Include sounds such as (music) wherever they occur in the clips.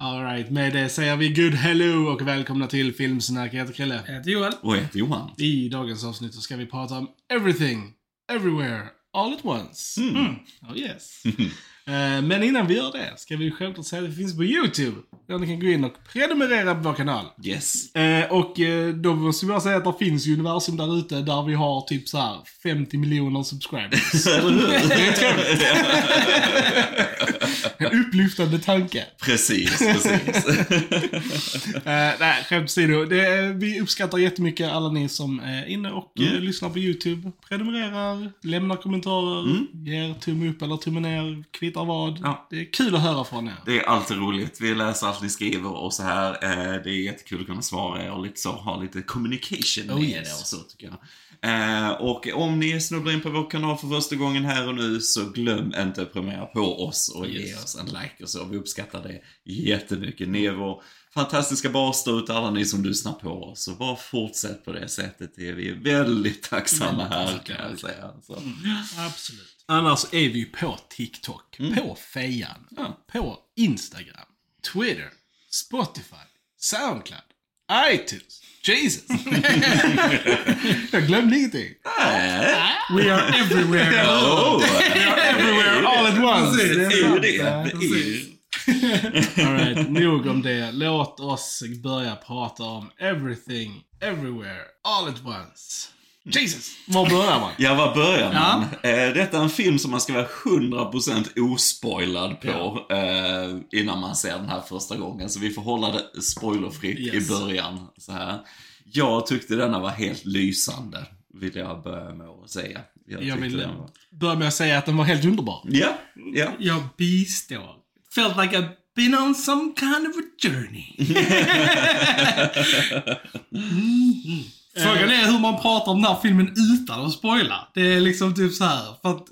Alright, med det säger vi good hello och välkomna till Filmsnack. Jag heter Krille. Jag heter Joel. Och jag heter Johan. I dagens avsnitt så ska vi prata om everything, everywhere, all at once. Mm. Oh yes. (laughs) Eh, Men innan vi gör det ska vi självklart säga att vi finns på YouTube. Där ni kan gå in och prenumerera på vår kanal. Yes. Eh, och eh, då måste vi bara säga att det finns ju universum där ute där vi har typ så här 50 miljoner subscribers. (laughs) Eller hur? Det är trevligt. (laughs) En upplyftande tanke. Precis, (laughs) precis. Eh, nej, skämt åsido. Vi uppskattar jättemycket alla ni som är inne och eh, lyssnar på YouTube. Prenumererar, lämnar kommentarer, ger tumme upp eller tumme ner, kvittar vad. Ja. Det är kul att höra från er. Det är alltid roligt. Vi läser allt ni skriver och så här. Eh, Det är jättekul att kunna svara er och lite så, ha lite communication Oh, med yes. er och så tycker jag. Eh, Och om ni snubblar in på vår kanal för första gången här och nu så glöm inte att prenumerera på oss och ge Yes. oss en like och så. Vi uppskattar det jättemycket. Ni är vår fantastiska bas ute, alla ni som lyssnar på oss. Så bara fortsätt på det sättet. Det är vi väldigt tacksamma här kan jag säga. Så. Absolut. Annars är vi ju på TikTok, på Fejan, Ja. på Instagram, Twitter, Spotify, Soundcloud, iTunes. Jesus. (laughs) Jag glömde ingenting. We are everywhere. Oh, (laughs) Everywhere, all at once. det är det. Nog om det. Låt oss börja prata om everything, everywhere, all at once. Jesus! Var börjar man? Ja, var börjar Ja. man? Eh, detta är en film som man ska vara 100% ospoilad på eh, innan man ser den här första gången. Så vi får hålla det spoilerfritt Yes. i början. Så här. Jag tyckte denna var helt lysande, vill jag börja med att säga. Jag tyckte vill var... börja med att säga att den var helt underbar. Ja, ja. Jag bistår. Felt like I've been on some kind of a journey. (laughs) Mhm. Frågan är hur man pratar om den här filmen utan att spoila. Det är liksom typ så här för att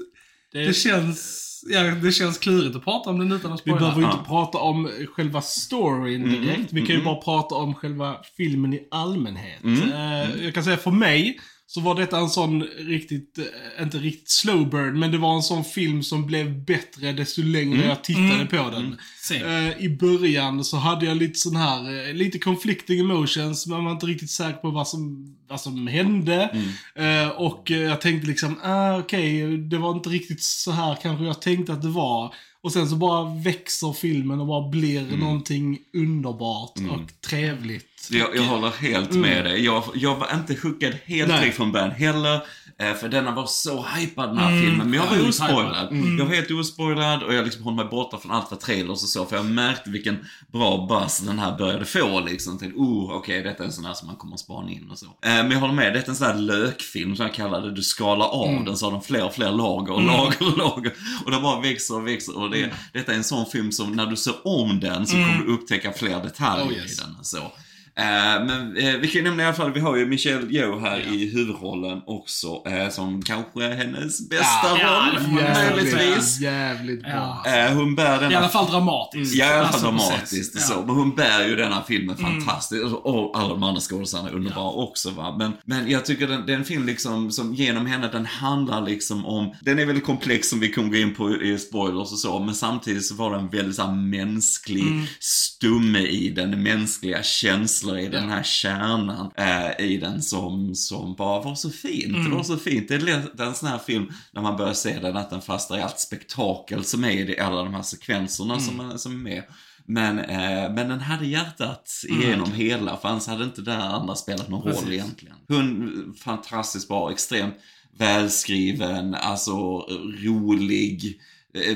det, känns... Ja, det känns klurigt att prata om den utan att Vi spoila. behöver ju inte Ja. prata om själva storyn direkt. Vi kan ju bara prata om själva filmen i allmänhet. Eh, jag kan säga för mig så var detta en sån riktigt, eh, inte riktigt slow burn, men det var en sån film som blev bättre desto längre jag tittade på den. Same. Eh, I början så hade jag lite sån här, eh, lite conflicting emotions, men man var inte riktigt säker på vad som, vad som hände. Eh, och jag tänkte liksom, ah, okej, det var inte riktigt så här kanske jag tänkte att det var. Och sen så bara växer filmen och bara blir någonting underbart och trevligt. Jag, jag håller helt med dig. Jag, jag var inte hookad helt Nej. från början heller. eh, För denna var så hypad den här filmen. Men jag var ospoilad. hypad. Jag var helt ospoilad och jag liksom höll mig borta från allt vad trailers och så. För jag märkte vilken bra buzz den här började få liksom. Tänkte, oh, okej, detta är en sån här som man kommer att spana in och så. Eh, Men jag håller med, detta är en sån här lökfilm som jag kallar det. Du skalar av den så har den fler och fler lager och lager och lager. Och det bara växer och växer. Och det, detta är en sån film som när du ser om den så kommer du upptäcka fler detaljer Oh, yes. i den. och Så. Eh, men eh, vi kan ju nämna i alla fall, vi har ju Michelle Yeoh här i huvudrollen också, eh, som kanske är hennes bästa Ja, roll, man möjligtvis. jävligt bra. Ja. Eh, hon bär denna I alla fall dramatiskt. Ja, i alla fall Alltså, dramatiskt precis. så. Men hon bär ju denna filmen fantastiskt. Och alla de andra skådespelarna är underbara också va. Men, men jag tycker den, det är en film liksom som genom henne, den handlar liksom om, den är väldigt komplex som vi kommer gå in på i spoilers och så. Men samtidigt så var den väldigt så här, mänsklig stumme i den, mänskliga känslor i den här kärnan eh, i den som, som bara var så fint. Det var så fint. Det är en sån här film när man börjar se den att den fastnar i allt spektakel som är i det- alla de här sekvenserna som, som är med. Men, eh, men den hade hjärtat igenom hela, för annars hade inte det andra spelat någon roll Precis. egentligen. Hon, fantastiskt bra, extremt välskriven, alltså rolig.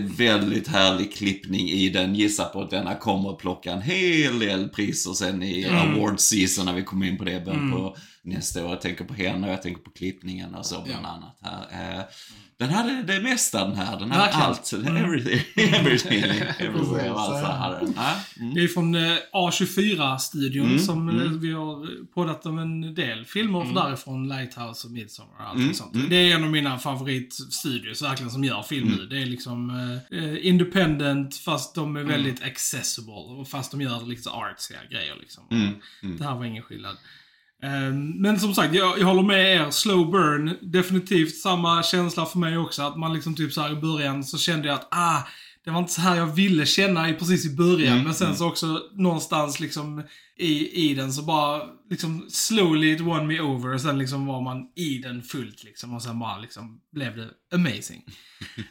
Väldigt härlig klippning i den. Gissa på att denna kommer plocka en hel del priser sen i award season när vi kommer in på det i början på nästa år. Jag tänker på henne och jag tänker på klippningen och så bland annat här. Eh, Den hade det mesta den här. Den hade Verkligen. allt. Everything. (laughs) Everything. everything. Alltså. Ja, mm. Det är från eh, A24-studion Mm, som eh, mm. vi har poddat om en del filmer Mm. därifrån. Lighthouse och Midsommar och allt sånt. Det är en av mina favoritstudios verkligen som gör film Mm. nu. Det är liksom eh, independent fast de är väldigt accessible. Fast de gör lite artsiga grejer liksom. Mm, Det här var ingen skillnad. Ehm, Men som sagt, jag, jag håller med er. Slow burn, definitivt samma känsla för mig också. Att man liksom typ så här i början så kände jag att ah, det var inte så här jag ville känna i, precis i början. Mm, men sen så också någonstans liksom i, i den så bara liksom slowly it won me over och sen liksom var man i den fullt liksom och sen bara liksom blev det amazing. (laughs)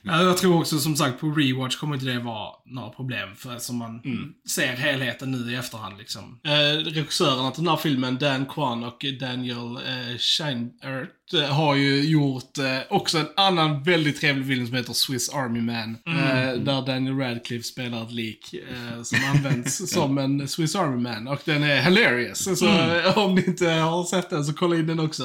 Ja, jag tror också som sagt på rewatch kommer inte det vara några problem för som man ser helheten nu i efterhand liksom. Eh, regissörerna till den här filmen, Dan Kwan och Daniel eh, Scheinert, eh, har ju gjort eh, också en annan väldigt trevlig film som heter Swiss Army Man. Eh, där Daniel Radcliffe spelar ett lik eh, som används (laughs) som en Swiss Army Man. Och den är hilarious. Så eh, om ni inte har sett den så kolla in den också.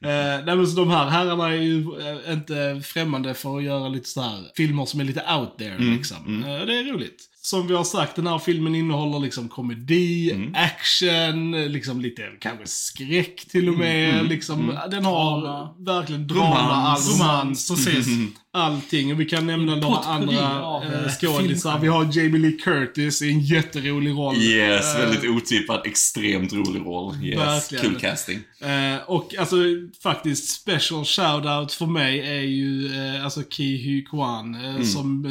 Eh, nej, så de här herrarna är ju eh, inte främmande för att göra lite så här filmer som är lite out there liksom. Eh, det är roligt. Som vi har sagt, den här filmen innehåller liksom komedi, action, liksom lite kanske skräck till och med. Liksom, Den har Drama. verkligen drama, Romans. all- Romans, precis. allting. Och vi kan nämna några andra eh, skådisar. Vi har Jamie Lee Curtis i en jätterolig roll. Yes, Eh, väldigt otippad, extremt rolig roll. Yes, Verkligen. kul casting. Eh, och alltså faktiskt special shout-out för mig är ju eh, alltså Ki Hu Kwan eh, som,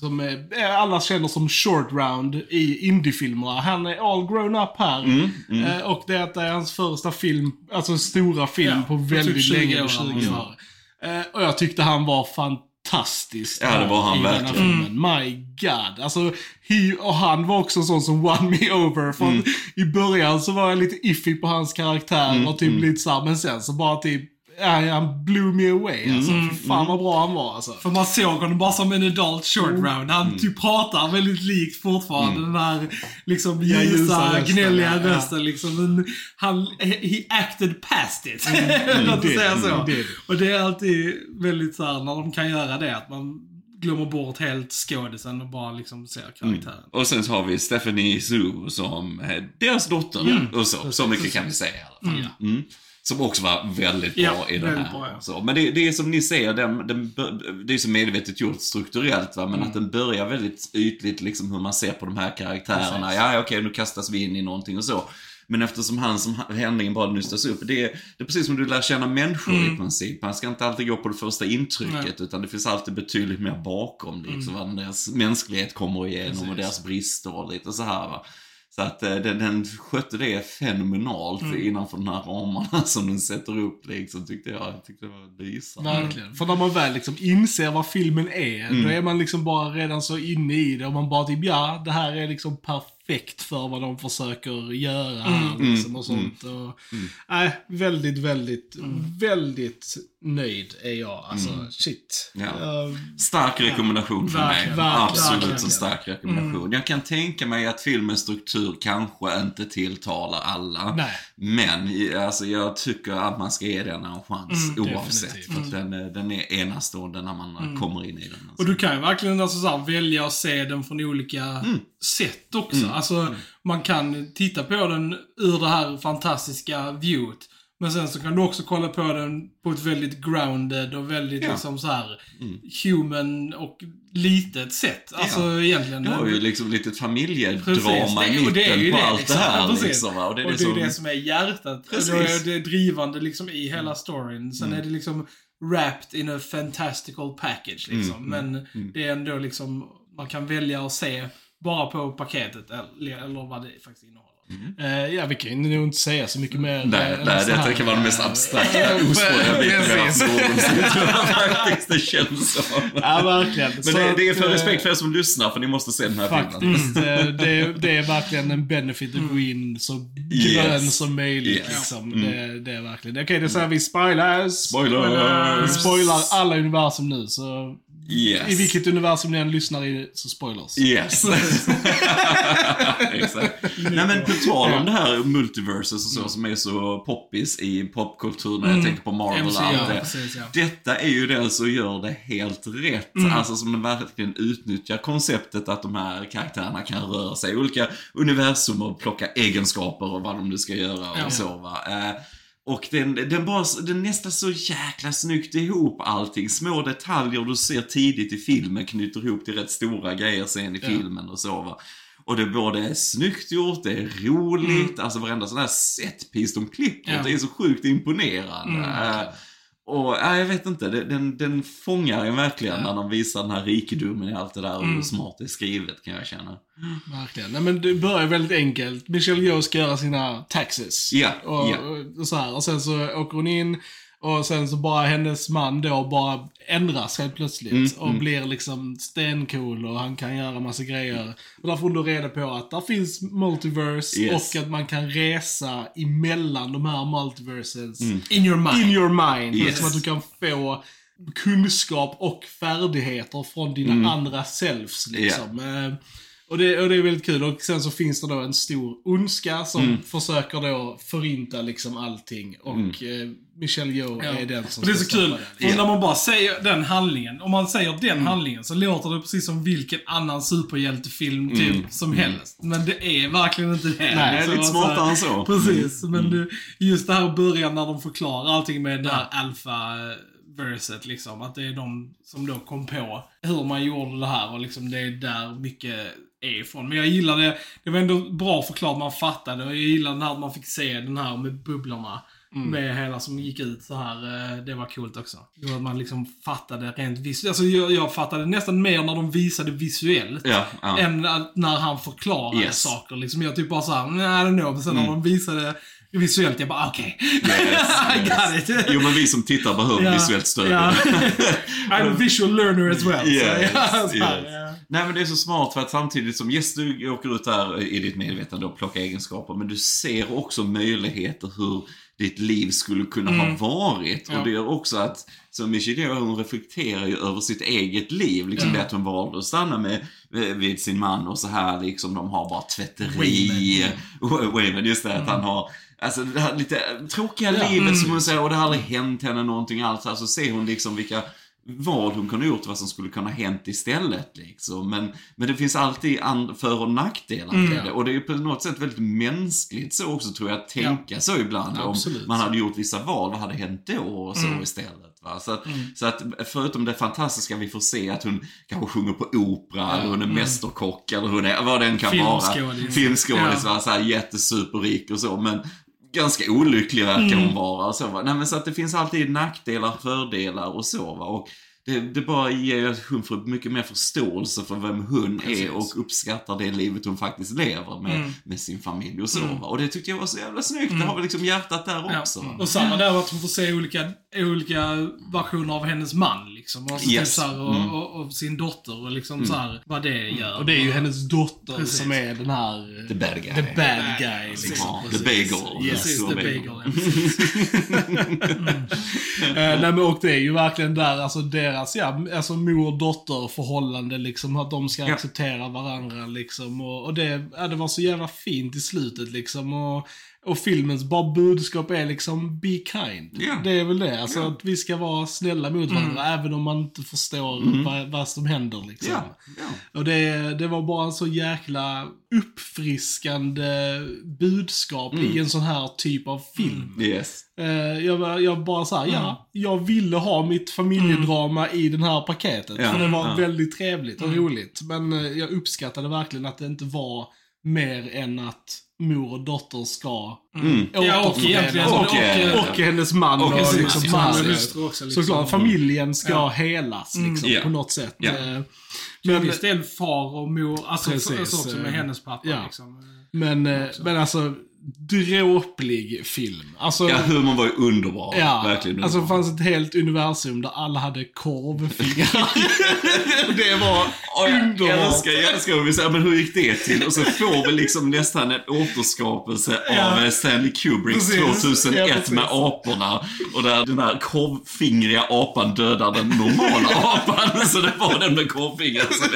som eh, alla känner som short round i indiefilmerna. Han är all grown up här. Eh, och det är hans första film, alltså stora film Ja, på för väldigt typ 20 länge, år 20 eller år. Eh, och jag tyckte han var fantastisk. Ja, det var han verkligen. filmen. My God. Alltså, he, och han var också en sån som won me over. För Mm. i början så var jag lite iffy på hans karaktär och typ lite såhär, men sen så bara typ, ja, han blew me away. Alltså, Mm. fy fan vad bra han var alltså. För man såg honom bara som en adult short round. Han Mm. typ pratar väldigt likt fortfarande. Den här liksom Ja, ljusa ljusa, rösten, gnälliga ja, rösten liksom. Men han, he acted past it. (laughs) Låt oss säga så. mm, did. Och det är alltid väldigt så här när de kan göra det, att man glömmer bort helt skådisen och bara liksom ser karaktären. Och sen så har vi Stephanie Zhu som deras dotter. Och så, så mycket kan vi säga i alla fall. Mm. Som också var väldigt bra Ja, i den här. bra, ja. så, men det, det är som ni säger, den, den, det är så medvetet gjort strukturellt va, Mm. men att den börjar väldigt ytligt liksom hur man ser på de här karaktärerna. Ja, ja, okej, nu kastas vi in i någonting och så. Men eftersom han som handlingen bara nystas upp, det är, det är precis som du lär känna människor i princip. Man ska inte alltid gå på det första intrycket, Mm. Nej. utan det finns alltid betydligt mer bakom. Liksom, vad deras mänsklighet kommer igenom och deras brister och lite så här va. Så att eh, den, den skötte det fenomenalt Mm. innanför de här ramarna (laughs) som den sätter upp liksom, tyckte jag. Jag tyckte det var lysande. Verkligen. För när man väl liksom inser vad filmen är, Mm. då är man liksom bara redan så inne i det och man bara typ, ja, det här är liksom perfekt för vad de försöker göra här liksom och sånt. Och, nej, väldigt, väldigt, väldigt nöjd är jag. Alltså, shit. Ja. Eh, Stark rekommendation för mig. Absolut verkligen. en stark rekommendation. Jag kan tänka mig att filmens struktur kanske inte tilltalar alla. Nej. Men alltså, jag tycker att man ska ge den en chans oavsett. definitivt. För att den, är- den är enastående när man kommer in i den. Alltså. Och du kan ju verkligen alltså, så här, välja att se den från olika Mm. sätt också. Alltså, man kan titta på den ur det här fantastiska viewet. Men sen så kan du också kolla på den på ett väldigt grounded och väldigt Ja. liksom så här human och litet sätt. Alltså egentligen. Det har ju liksom lite familjedrama i och det är mitten ju på det, allt liksom. det här. Ja, liksom, och det är och det, det är som... det som är hjärtat. Precis. Och Det är det drivande liksom i hela storyn. Sen är det liksom wrapped in a fantastical package liksom. Men det är ändå liksom, man kan välja att se bara på paketet eller, eller vad det faktiskt innehåller. Eh, ja, vi kan ju inte säga så mycket mer. Nej, nej detta kan vara den mest abstrakta, ospåriga (laughs) biten jag (laughs) faktiskt. Det känns så. Ja, verkligen. Men det, det är för eh, respekt för er som lyssnar, för ni måste se den här filmen. Faktiskt. eh, det, det är verkligen en benefit att gå in så grön Yes. som möjligt. Yes. Liksom. Det, det är verkligen. Okej, det säger vi spoilers. Spoilers! Vi spoilar alla universum nu, så Yes. i vilket universum ni än lyssnar i, så spoilers. Yes. (laughs) (laughs) Exakt. Nej men på tal om det här multiverses och så som är så poppis i popkulturen, jag tänker på Marvel och allt det. precis, ja. Detta är ju den som gör det helt rätt. Alltså som verkligen utnyttjar konceptet att de här karaktärerna kan röra sig i olika universum och plocka egenskaper och vad de nu ska göra och Ja. så va. Eh, och den, den, bara, den nästan så jäkla snyggt ihop allting. Små detaljer du ser tidigt i filmen knyter ihop till rätt stora grejer sen i filmen och så va. Och det både är snyggt gjort, det är roligt, alltså varenda sån här setpiece de klipper Ja. det är så sjukt imponerande. Eh, och ja, jag vet inte, den, den fångar en verkligen när de visar den här rikedomen i allt det där och hur smart det är skrivet kan jag känna. Verkligen. Nej, men det börjar väldigt enkelt. Michelle Yeoh ska göra sina taxes. Ja, och, ja. och så här. Och sen så åker hon in och sen så bara hennes man då bara ändras helt plötsligt. Mm, och blir liksom stencool och han kan göra massa grejer. Och där får hon då reda på att där finns multiverse Yes. och att man kan resa emellan de här multiverses. In your mind. In your mind. Yes. Liksom att du kan få kunskap och färdigheter från dina Mm. andra selves. Liksom. Eh, Och, det, och det är väldigt kul. Och sen så finns det då en stor ondska som Mm. försöker då förinta liksom allting. Och eh, Michelle Yeoh Ja. är den som Och det är så kul, det. för när man bara säger den handlingen, om man säger den Mm. handlingen så låter det precis som vilken annan superhjältefilm typ som helst. Men det är verkligen inte det. Mm. Nej, Liksom, lite alltså, smartare än så. Precis, men du, just det här början när de förklarar allting med det här alfa-verset liksom. Att det är de som då kom på hur man gjorde det här och liksom det är där mycket är ifrån. Men jag gillar det, det var ändå bra förklarat, man fattade. Och jag här att man fick se den här med bubblorna. Med hela som gick ut så här. eh, Det var coolt också. Att man liksom fattade rent visuellt. Alltså jag, jag fattade nästan mer när de visade visuellt. Ja, ja. Än när han förklarade Yes. saker. Liksom jag typ bara såhär, nej, I don't know. Men sen när de visade visuellt, jag bara okej. Yes, (laughs) I got it. Jo men vi som tittar behöver Ja, visuellt stöd. ja. (laughs) I'm a visual learner as well. Yes, så, (laughs) ja, så här, yes. Nej men det är så smart för att samtidigt som, yes du åker ut där i ditt medvetande och plockar egenskaper, men du ser också möjligheter hur ditt liv skulle kunna ha varit. Ja. Och det gör också att, som Michelle gör, hon reflekterar ju över sitt eget liv. Liksom det att hon valde att stanna med, vid sin man och så här liksom, de har bara tvätteri. Wayman, (laughs) just det, att han har Alltså det här lite tråkiga livet som hon säger, och det har aldrig hänt henne någonting alls. Alltså ser hon liksom vilka val hon kunde ha gjort, vad som skulle kunna hänt istället. Liksom. Men, men det finns alltid för och nackdelar med det. Och det är på något sätt väldigt mänskligt så också tror jag, att tänka så ibland. Absolut. Om man hade gjort vissa val, vad hade hänt då? Och så istället. Va? Så, att, så att förutom det fantastiska vi får se, att hon kanske sjunger på opera, eller hon är mästerkock, eller hon är, vad den kan vara. Filmskådis. Filmskådis, Ja. va? så här, jättesuperrik och så. Men ganska olycklig verkar hon vara. Och så, va? Nej, men så att det finns alltid nackdelar, fördelar och så. Va? Och det, det bara ger hon får mycket mer förståelse för vem hon är och uppskattar det livet hon faktiskt lever med, med sin familj och så. Va? Och det tyckte jag var så jävla snyggt. Det har väl liksom hjärtat där Ja. också. Va? Och samma där att hon får se olika, olika versioner av hennes man liksom. Och, så Yes. typ så här, och, och, och sin dotter och liksom så här, vad det gör. Och det är ju hennes dotter Precis. som är den här... The bad guy. The bad guy. Liksom. Ja, the bagel. Yes, Så the bagel. (laughs) Eh, nej, men, och det är ju verkligen där, alltså deras, ja, alltså mor-dotter förhållande liksom, att de ska Ja. acceptera varandra liksom. Och, och det, ja, det var så jävla fint i slutet liksom. Och, och filmens bara budskap är liksom, be kind. Ja. Det är väl det, alltså att vi ska vara snälla mot varandra, även om man inte förstår vad, vad som händer liksom. Ja. Och det, det var bara en så jäkla uppfriskande budskap i en sån här typ av film. Yes. Eh, jag, var- jag bara såhär, ja, jag ville ha mitt familjedrama i det här paketet. För det var väldigt trevligt och roligt. Men eh, jag uppskattade verkligen att det inte var mer än att mor och dotter ska Mm. Ja, och egentligen- och, och, eh, och, hennes man och, och precis, liksom man och också. Liksom. Såklart, familjen ska Ja. helas liksom, Ja. på något sätt. Ja. Eh, Till Men, viss del far och mor, alltså Precis, så också med eh, hennes pappa ja. liksom. men, eh, men alltså, dråplig film. Alltså, Ja, humorn var ju underbar. Ja, Verkligen alltså det underbar. fanns ett helt universum där alla hade korvfingrar. (laughs) det var Och jag underbart. älskar, jag älskar hur vi säger, men hur gick det till? Och så får vi liksom nästan en återskapelse Ja. av eh, Stanley Kubricks Precis. 2001 Ja, med aporna. Och där den här korvfingriga apan dödar den normala (laughs) apan. Så det var den med korvfingrar som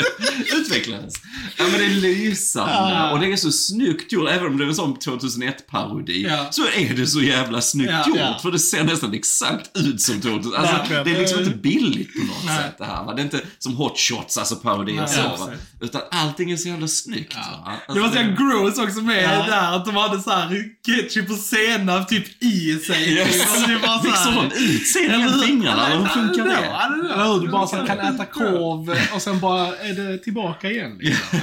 utvecklades. Ja men det är lysande. Och det är så snyggt gjort. Även om det är en sån 2001-parodi. Ja. Så är det så jävla snyggt Ja. gjort. Ja. För det ser nästan exakt ut som 2000. Alltså, Verkligen. det är liksom inte billigt på något Nej. sätt det här. Va? Det är inte som hot shots, alltså parodier så. Va? Utan allting är så jävla snyggt. Alltså, Det var så jävla gross också med Ja. där, att de hade så här ketchup och senap typ i sig. Yes. Alltså, det var så Fick här- sån ut sen med fingrarna? Eller hur funkar det? Eller hur? Du bara så kan äta korv och sen bara är det tillbaka igen. Liksom.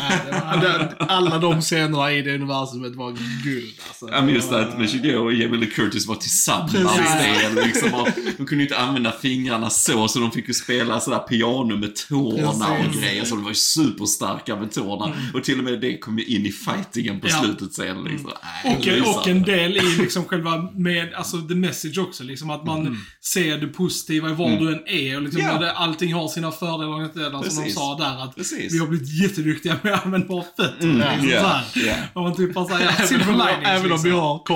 Det (laughs) det- Alla de scenerna i det universumet var guld. Alltså. Ja men just det, att Michelle och Jamie Lee Curtis var tillsammans det, liksom, och De kunde ju inte använda fingrarna så, så de fick ju spela sådär piano med tårna och Precis. Mm. grejer. Så de var ju superstarka med tårna. Och till och med det kom ju in i fightingen på Ja. slutet sen. Liksom. Äh, Och, och en del i liksom själva med, alltså the message också. Liksom att man ser det positiva i var du än är. Och liksom när det, allting har sina fördelar och nackdelar som de sa där. Att Precis. vi har blivit jätteduktiga med att använda våra fötter. Mm, Liksom här. ja. Och man typ bara såhär, (laughs) silver om, linings. Även om vi har (laughs)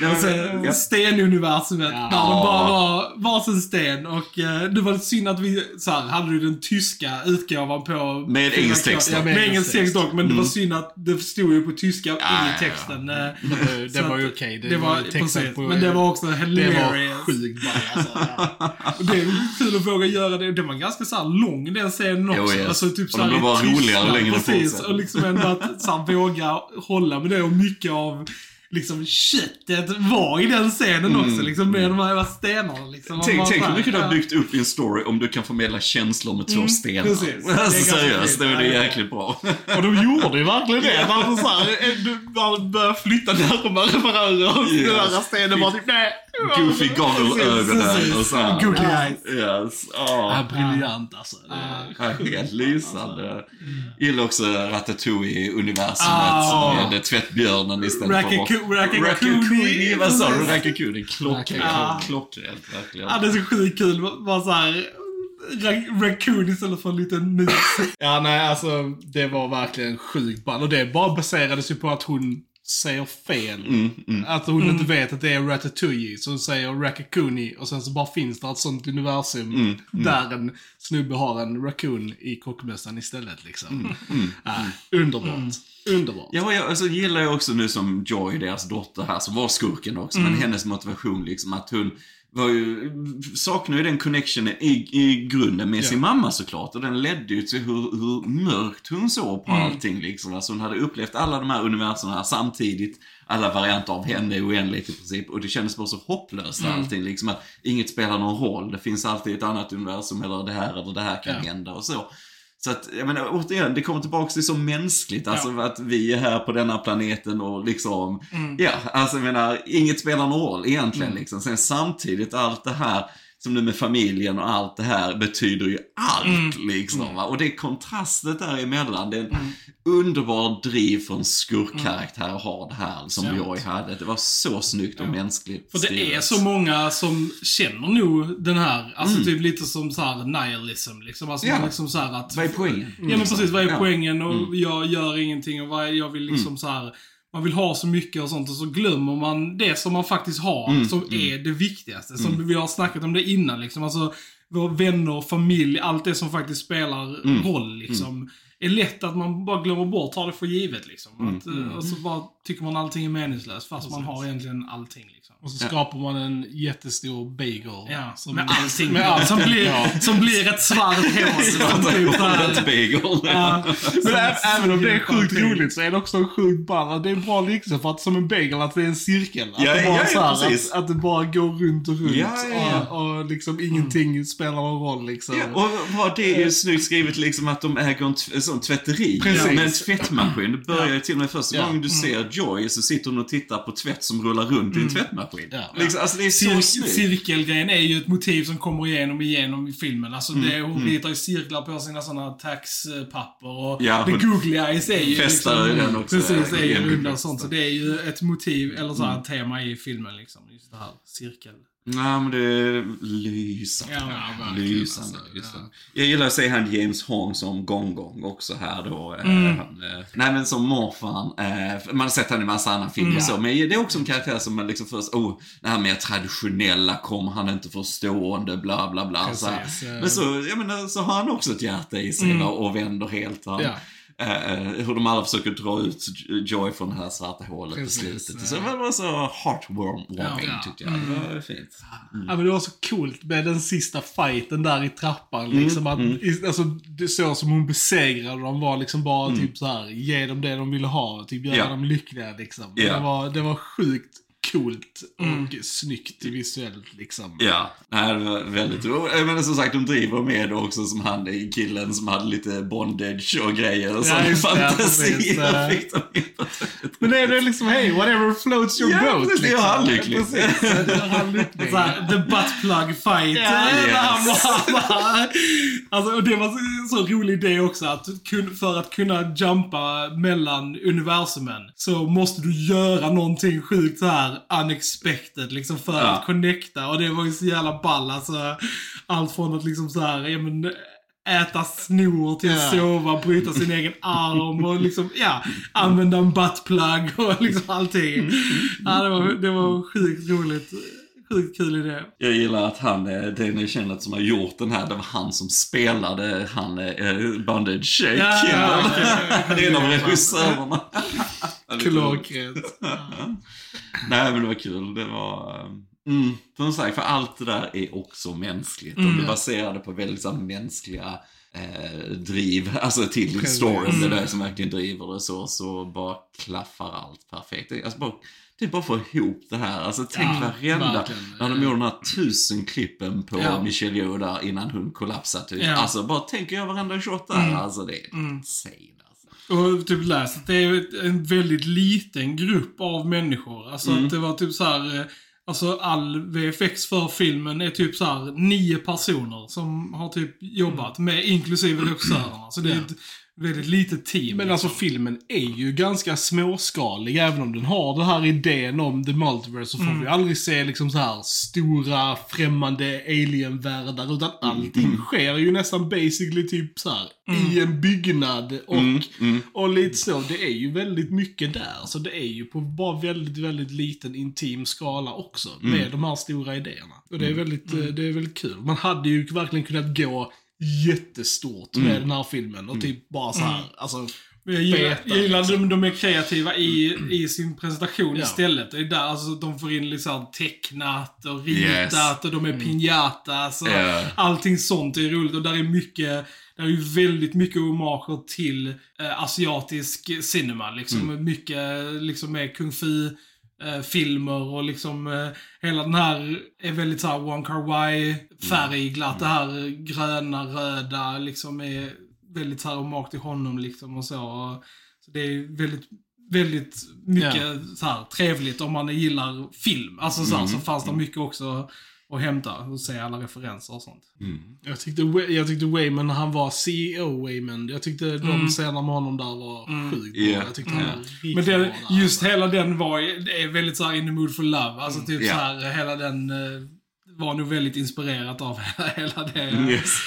men- ja. stenuniversumet, Ja. när de bara var varsin sten. Och eh, det var synd att vi, så här, hade du den tyska utgåvan på... Med engelsk text Ja, med engelsk text dock, men det var Mm. synd att det stod ju på tyska Ja, ja, i ja. texten. eh, Det, så det var ju okej. Det var, texten precis, på- men det var också Det hilarious. var sjukt bra alltså. Ja. (laughs) Och Det är kul att våga göra det. Det var ganska så här lång den scenen också. Jo, yes. Alltså, typ Och så de här blev i bara roligare längre Precis, och liksom ändå att så här, våga hålla med det och mycket av liksom köttet var i den scenen också. Liksom med de här stenarna liksom. Tänk, tänk hur mycket du har byggt upp i en story om du kan förmedla känslor med två stenar. precis. Alltså seriöst, det är jäkligt bra. Och de gjorde ju verkligen det. Man, så här, eh, du- man började flytta närmare varandra och Yes. den där stenen bara typ nej. Goofy goggle-ögonen och så här. Googly eyes. Yes. Ja, Oh. briljant alltså. Det- Ja, helt lysande. Gillar också Ratatouille-universumet Ah. med tvättbjörnen istället för Rackaco- att Raccacoonie. Vad sa du? Precis. Raccacoonie? Klockrent. Ah. Klockrent, verkligen. Ja, det är så sjukt kul. Bara såhär... Raccoon istället för en liten mus. Ja, nej, alltså det var verkligen sjukt ball. Och det bara baserades ju på att hon säger fel. Mm, mm. Att hon inte vet att det är Ratatouille, så hon säger Raccacoonie och sen så bara finns det ett sånt universum Mm, där en snubbe har en raccoon i kockmössan istället liksom. Mm, Ja, (laughs) underbart. Underbart. Ja, jag alltså, gillar jag också nu som Joy, deras dotter här, som var skurken också, men hennes motivation liksom att hon var ju, saknar ju den connectionen i, i grunden med sin mamma såklart. Och den ledde ju till hur, hur mörkt hon såg på allting liksom. Alltså hon hade upplevt alla de här universumen samtidigt. Alla varianter av henne oändligt i princip. Och det kändes bara så hopplöst allting liksom. Att inget spelar någon roll. Det finns alltid ett annat universum eller det här eller det här kan Ja. hända och så. Så att, jag menar, återigen, det kommer tillbaka till så mänskligt. Alltså att vi är här på denna planeten och liksom, ja, alltså jag menar, inget spelar någon roll egentligen liksom. Sen samtidigt, allt det här som nu med familjen och allt det här betyder ju allt liksom. Va? Och det kontrastet däremellan, det är en underbar driv för en skurkkaraktär att ha det här som Sant. Joy hade. Det var så snyggt och mänskligt För det är skrivet. så många som känner nog den här, alltså typ lite som så här nihilism liksom. Alltså Ja. liksom så att... Vad är poängen? Ja men precis, vad är Ja. poängen och jag gör ingenting och vad är, jag vill liksom så här. Man vill ha så mycket och sånt och så glömmer man det som man faktiskt har, som är det viktigaste. Som vi har snackat om det innan liksom. Alltså, våra vänner, familj, allt det som faktiskt spelar roll liksom. Är lätt att man bara glömmer bort, tar det för givet liksom. Att, eh, Och så bara tycker man allting är meningslöst fast man har egentligen allting liksom. Och så skapar man en jättestor bagel. Ja, som- med allting. Med allt. Som, blir, Ja. som blir ett svart (laughs) hål. bagel. Ja. Men även om det är sjukt roligt så är det också en sjukt ball. Det är en bra liknelse för att som en bagel, att det är en cirkel. Att, Ja, det, bara ja, så här, att, att det bara går runt och runt. Ja, ja, ja. Och, och liksom ingenting spelar någon roll liksom. Ja, och vad det är ju snyggt skrivet liksom att de äger en, en sån tvätteri. Precis. Med en tvättmaskin. Det börjar ju till och med första Ja. gången du ser Joy så sitter hon och tittar på tvätt som rullar runt i en tvättmaskin. Ja. Liksom, alltså det är så Cir cirkelgrejen är ju ett motiv som kommer igenom igenom i filmen. Alltså Mm, det, hon ritar ju cirklar på sina sådana taxpapper och Ja, the googly eyes är ju liksom- i den också. Precis, är ju runda och sånt. Så det är ju ett motiv, eller så här Mm. ett tema i filmen liksom. Just det här cirkel. Nej men det är lysande. Ja, ja, lysande, alltså, lysande. Jag gillar att se han James Hong som Gong Gong också här då. eh, Mm. Han, eh, nej men som morfan. Eh, man har sett han i massa andra filmer Mm. så. Men det är också en karaktär som man liksom först, oh, det här mer traditionella kommer han inte förstående, bla bla bla. Så här. Precis, eh. Men så, jag menar, så har han också ett hjärta i sig va, och vänder helt. Han, Ja. Eh, hur de alla försöker dra ut Joy från det här svarta hålet Precis, på slutet. ja. Så det var så heartwarming Ja. tyckte jag. Det var fint. Ja, men det var så coolt med den sista fighten där i trappan. Mm, Liksom, att, i- alltså, det så som hon besegrade dem var liksom bara typ så här, ge dem det de ville ha. Typ göra Mm. Ja. dem lyckliga liksom. Ja. Det, var, det var sjukt coolt och Mm. snyggt visuellt liksom. Ja, nej, det var väldigt roligt. Menar som sagt, de driver med också som han, killen som hade lite bondage och grejer och sån just det, fantasi. precis. Jag fick dem in på det. Men det är det liksom, hey, whatever floats your Ja, boat. precis, liksom. lycklig. Precis, det gör han lycklig. The butt plug fight. Ja, yes. alltså, och det var så, så rolig idé också att för att kunna jumpa mellan universumen så måste du göra någonting sjukt så här unexpected liksom för Ja. att connecta och det var ju så jävla ball alltså. Allt från att liksom så här, ja men äta snor till att Ja. sova, bryta sin egen arm och liksom, ja, använda en buttplug och liksom allting. Ja, det var, det var sjukt roligt. Sjukt kul idé. Jag gillar att han, eh, Daniel Kenneth som har gjort den här, det var han som spelade han, eh, eh, Ja, killen. ja. Han (laughs) är en av regissörerna. Klockrent. (clears throat) Nej men det var kul, det var... eh, Mm, som sagt, för allt det där är också mänskligt. Och Mm. det är baserade på väldigt så mänskliga eh, driv, (laughs) alltså till storyn, det Mm. där som verkligen driver det så, så bara klaffar allt perfekt. Det, alltså bara, det är bara få ihop det här, alltså tänk Ja, varenda, verkligen. när de gjorde de här tusen klippen på Ja. Michelle Yeoh där innan hon kollapsade typ. Ja. Alltså bara tänker jag varenda shot där, Mm. alltså det är Mm. insane. Och typ läst att det är en väldigt liten grupp av människor. Alltså Mm. att det var typ så här. eh, Alltså all VFX för filmen är typ så här nio personer som har typ jobbat med, inklusive regissörerna. Så det är ett väldigt litet team. Men alltså liksom. filmen är ju ganska småskalig, även om den har den här idén om the multiverse så får Mm. vi aldrig se liksom så här stora främmande alien-världar, utan allting sker ju nästan basically typ så här i en byggnad och, Mm, mm. och lite så. Det är ju väldigt mycket där, så det är ju på bara väldigt, väldigt liten intim skala också, med de här stora idéerna. Och det är väldigt, eh, det är väldigt kul. Man hade ju verkligen kunnat gå jättestort med den här filmen och typ bara så här, alltså Men Jag gillar, jag gillar liksom. de, de är kreativa i, i sin presentation Ja. istället. Det är där alltså, de får in liksom tecknat och ritat Yes. och de är piñatas och Ja. allting sånt är roligt. Och där är mycket, där är ju väldigt mycket homager till eh, asiatisk cinema. Liksom mycket liksom med kung fu eh, filmer och liksom eh, hela den här är väldigt såhär Wong Kar Wai färgglatt. Det här gröna, röda liksom är väldigt såhär hommage till honom liksom och så. Så det är väldigt, väldigt mycket så här trevligt om man gillar film. Alltså så, här, så fanns det mycket också att hämta och se alla referenser och sånt. Jag tyckte, jag tyckte Wayman, när han var CEO Wayman, jag tyckte de scenerna med honom där var sjukt bra. Ja. Jag tyckte han var riktigt Men bra det, där. just hela den var är väldigt så här in the mood for love. Alltså typ Ja. så här hela den eh, var nog väldigt inspirerat av (laughs) hela det. Yes.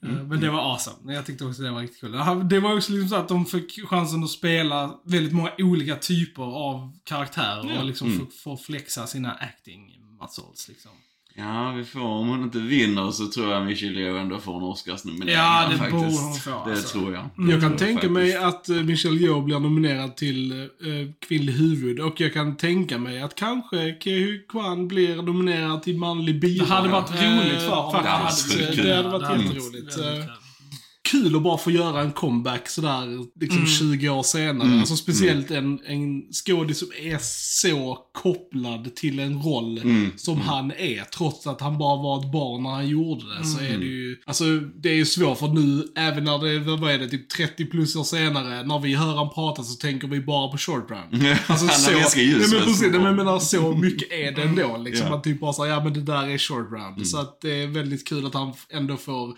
Men det var awesome. Jag tyckte också det var riktigt kul. Det var också liksom så att de fick chansen att spela väldigt många olika typer av karaktärer och liksom få, få flexa sina acting muscles liksom. Ja, vi får, om hon inte vinner så tror jag Michelle Yeoh ändå får en Oscarsnominering. Ja, det faktiskt. borde hon få, Det alltså. tror jag. Jag kan Mm, tänka faktiskt. mig att eh, Michelle Yeoh blir nominerad till eh, kvinnlig huvud och jag kan tänka mig att kanske Kehu Kwan blir nominerad till manlig biroll. Det hade varit roligt för Eh, honom. Faktiskt. Det hade varit Eh, Det hade varit jätteroligt. Kul. Att bara få göra en comeback sådär liksom 20 år senare. Mm. Alltså speciellt en, en skådis som är så kopplad till en roll Mm. som han är. Trots att han bara var ett barn när han gjorde det. Så Mm. är det ju, alltså det är ju svårt för nu, även när det vad är det, typ 30 plus år senare, när vi hör han prata så tänker vi bara på short round. (laughs) Alltså ljus nej, men precis, nej, men menar så mycket är det ändå. Liksom, Ja. Att typ bara säga, ja men det där är short round. Mm. Så att det är väldigt kul att han ändå får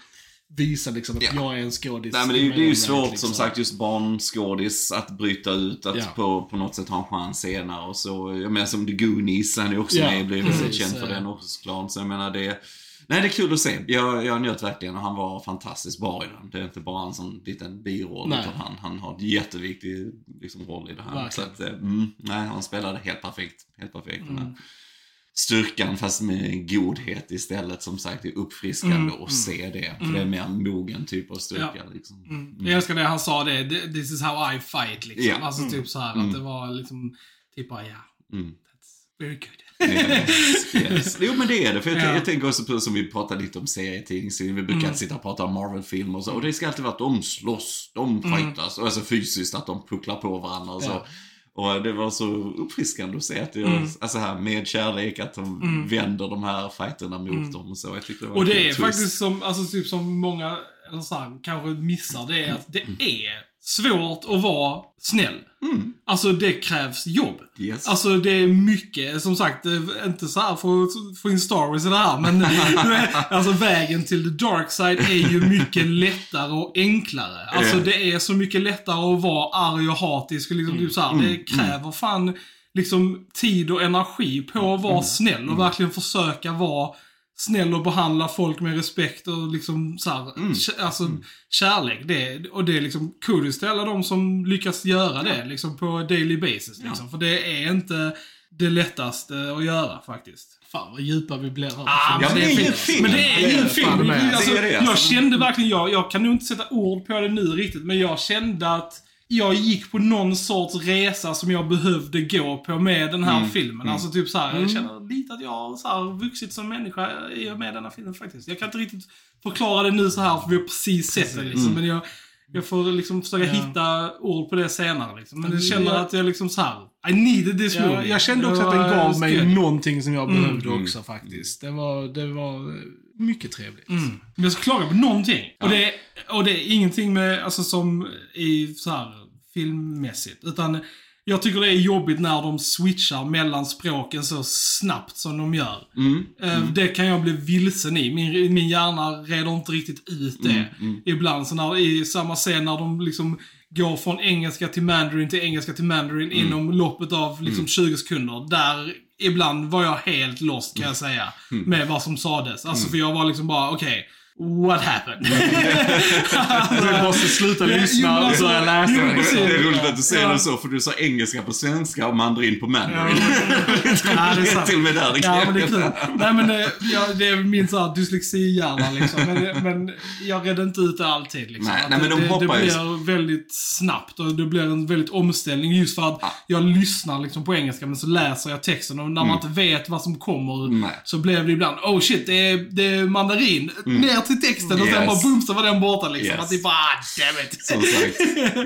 visa liksom att Ja. jag är en skådis. Nej men det är, ju- det är ju svårt liksom. som sagt just barnskådis att bryta ut, att Ja. på, på något sätt ha en chans senare och så. Jag menar som The Goonies, han är också Ja, med, blev väldigt precis, känd för den också såklart. Så jag menar det, nej det är kul att se. Jag, jag njöt verkligen och han var fantastiskt bra i den. Det är inte bara en sån liten biroll utan han, han har en jätteviktig liksom, roll i det här. Så Verkligen. att, eh, mm, nej han spelade helt perfekt. Helt perfekt. Här Styrkan fast med godhet istället som sagt det är uppfriskande Mm, att se det. För det är mer en mogen typ av styrka Ja. liksom. Mm. Jag älskar det han sa det, this is how I fight liksom. Ja. Alltså typ så här Mm. att det var liksom, typ bara ja, Mm. that's very good. Yes, yes. Jo men det är det, för jag, (laughs) Ja. jag tänker också på som vi pratade lite om serietidningsserier, vi brukar Mm. sitta och prata om Marvel-film och så, och det ska alltid vara att de slåss, de Mm. fightas, och alltså fysiskt att de pucklar på varandra och så. Ja. Och det var så uppfriskande att se att det, Mm. alltså här med kärlek, att de vänder de här fighterna mot dem och så. Jag tyckte det var Och det är twist. faktiskt som, alltså typ som många, eller så här, kanske missar, det är att det är svårt att vara snäll. Alltså det krävs jobb. Yes. Alltså det är mycket, som sagt, är inte så här för att få in Star Wars i det här, (laughs) men alltså vägen till the dark side är ju mycket lättare och enklare. Alltså det är så mycket lättare att vara arg och hatisk och liksom typ så här, det kräver fan liksom tid och energi på att vara snäll och verkligen försöka vara snäll och behandla folk med respekt och liksom så här, kä- alltså kärlek. Det, och det är liksom kudos till alla de som lyckas göra det liksom på daily basis. Liksom. För det är inte det lättaste att göra faktiskt. Fan vad djupa vi blir här. Ah, Ja, men det är ju en film. Men det är ju Det är en film. Alltså, Det är det, Jag alltså. kände verkligen, jag, jag kan nog inte sätta ord på det nu riktigt, men jag kände att jag gick på någon sorts resa som jag behövde gå på med den här filmen. Alltså typ så här, jag känner lite att jag har så här vuxit som människa i och med denna filmen faktiskt. Jag kan inte riktigt förklara det nu så här för vi har precis sett det liksom. Men jag, jag får liksom försöka Ja. hitta ord på det senare liksom. Men jag Mm, känner att jag liksom så här. I needed this Ja, movie. jag kände också att den gav mig skoj. någonting som jag Mm. behövde också faktiskt. Det var, det var mycket trevligt. Mm. Men jag ska klaga på någonting. Och, det, och det är ingenting med, alltså som i så här filmmässigt. Utan jag tycker det är jobbigt när de switchar mellan språken så snabbt som de gör. Mm. Eh, Det kan jag bli vilsen i. Min, min hjärna reder inte riktigt ut det. Mm, Ibland så när, i samma scen när de liksom går från engelska till mandarin till engelska till mandarin Mm. inom loppet av liksom 20 sekunder. Där ibland var jag helt lost kan jag säga. Mm. Med vad som sades. Alltså för jag var liksom bara, okej. What happened? (laughs) Du måste sluta lyssna och börja läsa. jo, Det är roligt att du säger Ja. det så, för du sa engelska på svenska och mandarin på mandarin. (laughs) Ja, det är sant. Till och med där. Det Ja, men det är kul. Nej, men det, ja, det är min sån här dyslexihjärna liksom. Men, men jag redde inte ut det alltid liksom. Nej, nej, men de det, det hoppar ju- blir väldigt snabbt och det blir en väldigt omställning just för att Ja. jag lyssnar liksom på engelska men så läser jag texten och när man inte vet vad som kommer Nej. så blev det ibland oh shit, det är, det är mandarin. Ner till texten och sen Yes. bara boom så var den borta liksom. Yes. Att det bara, ah, damn it. Som sagt.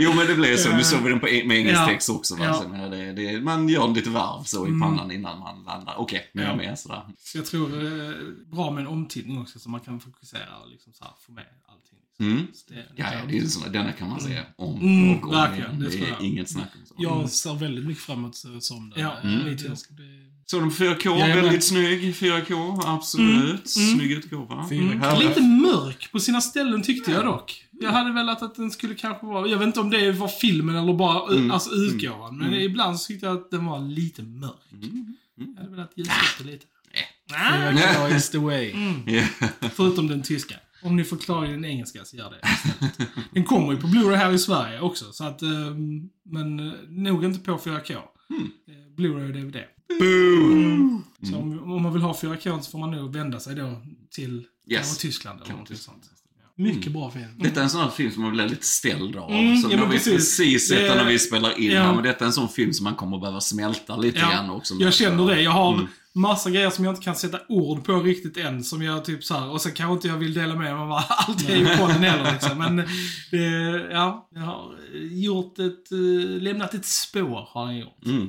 Jo men det blev så. Nu såg vi den på, med engelsk Ja. text också. Ja. Så, men det, det, man gör en lite varv så i pannan innan man landar. Okej, nu är jag Mm. Ja. med. Sådär. Så jag tror det är bra med en omtittning också så man kan fokusera och liksom så här få med allting. Mm. Så det, Ja, ja, det är ju så, denna kan man säga om Mm, och om verkligen, igen. det är jag. inget snack om så. Jag ser väldigt mycket fram emot eh, som det. Ja, Eh, mm. det ska bli- Så på 4K, Jajamän. väldigt snygg 4K, absolut. Snygg utgåva. Mm. Lite mörk på sina ställen tyckte jag dock. Jag hade velat att den skulle kanske vara, jag vet inte om det var filmen eller bara Mm. alltså utgåvan. Men ibland så tyckte jag att den var lite mörk. Mm. Jag hade velat ljusa upp det lite. Fyra Ah, K is the way. (laughs) Ja. förutom den tyska. Om ni förklarar den engelska så gör det istället. Den kommer ju på Blu-ray här i Sverige också, så att, ehm, men eh, nog inte på 4K. Mm. Eh, Blu-ray och DVD. Boom! Så om, om man vill ha 4K så får man nog vända sig då till Yes. Tyskland eller något sånt. Mycket bra film. Detta är en sån här film som man blir lite ställd av. Mm, som ja, när men vi precis. precis sett den Det- när vi spelar in ja. här. Men detta är en sån film som man kommer att behöva smälta lite grann Ja, också. jag känner det. Jag har Mm. massa grejer som jag inte kan sätta ord på riktigt än. Som jag typ så här, och sen kanske inte jag vill dela med mig av (laughs) allt är i podden heller liksom. Men det, ja, jag har gjort ett, eh, lämnat ett spår har jag gjort. Mm.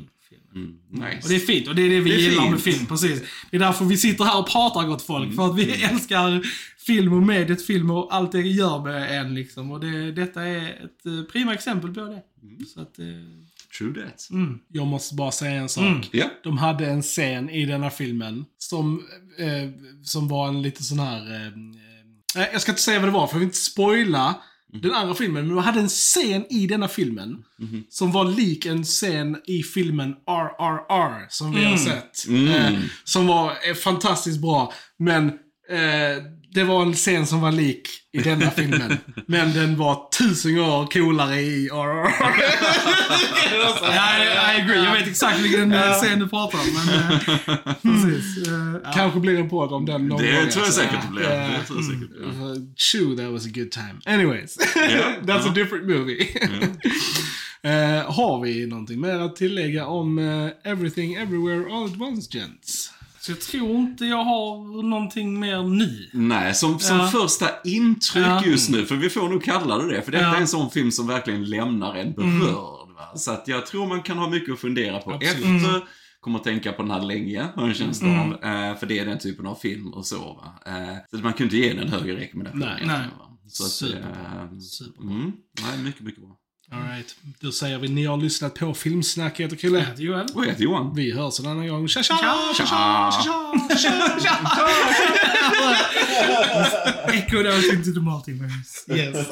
Mm, nice. Och det är fint, och det är det vi Det gillar med fint. film, precis. Det är därför vi sitter här och pratar gott folk. För att vi älskar film och mediet film och allt det gör med en liksom. Och det, detta är ett eh, prima exempel på det. Så att, eh, True that. mm. Jag måste bara säga en sak. Mm. Ja. De hade en scen i denna filmen som, eh, som var en lite sån här... Eh, eh, jag ska inte säga vad det var, för jag vill inte spoila den andra filmen. Men de hade en scen i denna filmen som var lik en scen i filmen RRR som vi har sett. Eh, som var eh, fantastiskt bra. Men eh, det var en scen som var lik i denna (laughs) filmen. men den var tusen år coolare i. Ja, I, agree. Jag vet exakt vilken ja. scen du pratar om. Men, eh, (laughs) precis. Eh, ja. Kanske blir en podd om den någon Det gång, tror alltså. säkert det blir. Ja. Det tror jag säkert det blir. Uh, Chew, that was a good time. Anyways. (laughs) Ja, That's ja. a different movie. Eh, har vi någonting mer att tillägga om eh, Everything Everywhere All At Once, gents? Så jag tror inte jag har någonting mer nu. Nej, som, som Ja. första intryck Ja. just nu, för vi får nog kalla det det. För detta Ja. är en sån film som verkligen lämnar en berörd. Va? Va? Så att jag tror man kan ha mycket att fundera på Absolut. efter. Kommer att tänka på den här länge, har en känsla av. Eh, för det är den typen av film och så. Va? Eh, så att man kan inte ge den en högre rekommendation. Nej. Nej. Så att, Superbra. eh, Superbra. Mm, nej, mycket, mycket bra. Alright. Då säger vi ni har lyssnat på Filmsnack. Jag heter Chrille. Jag heter Joel. Och jag heter Johan. Vi hörs en annan gång. Tja tja! Tja! Tja tja! Tja tja! Echo out into the multiverse. Yes.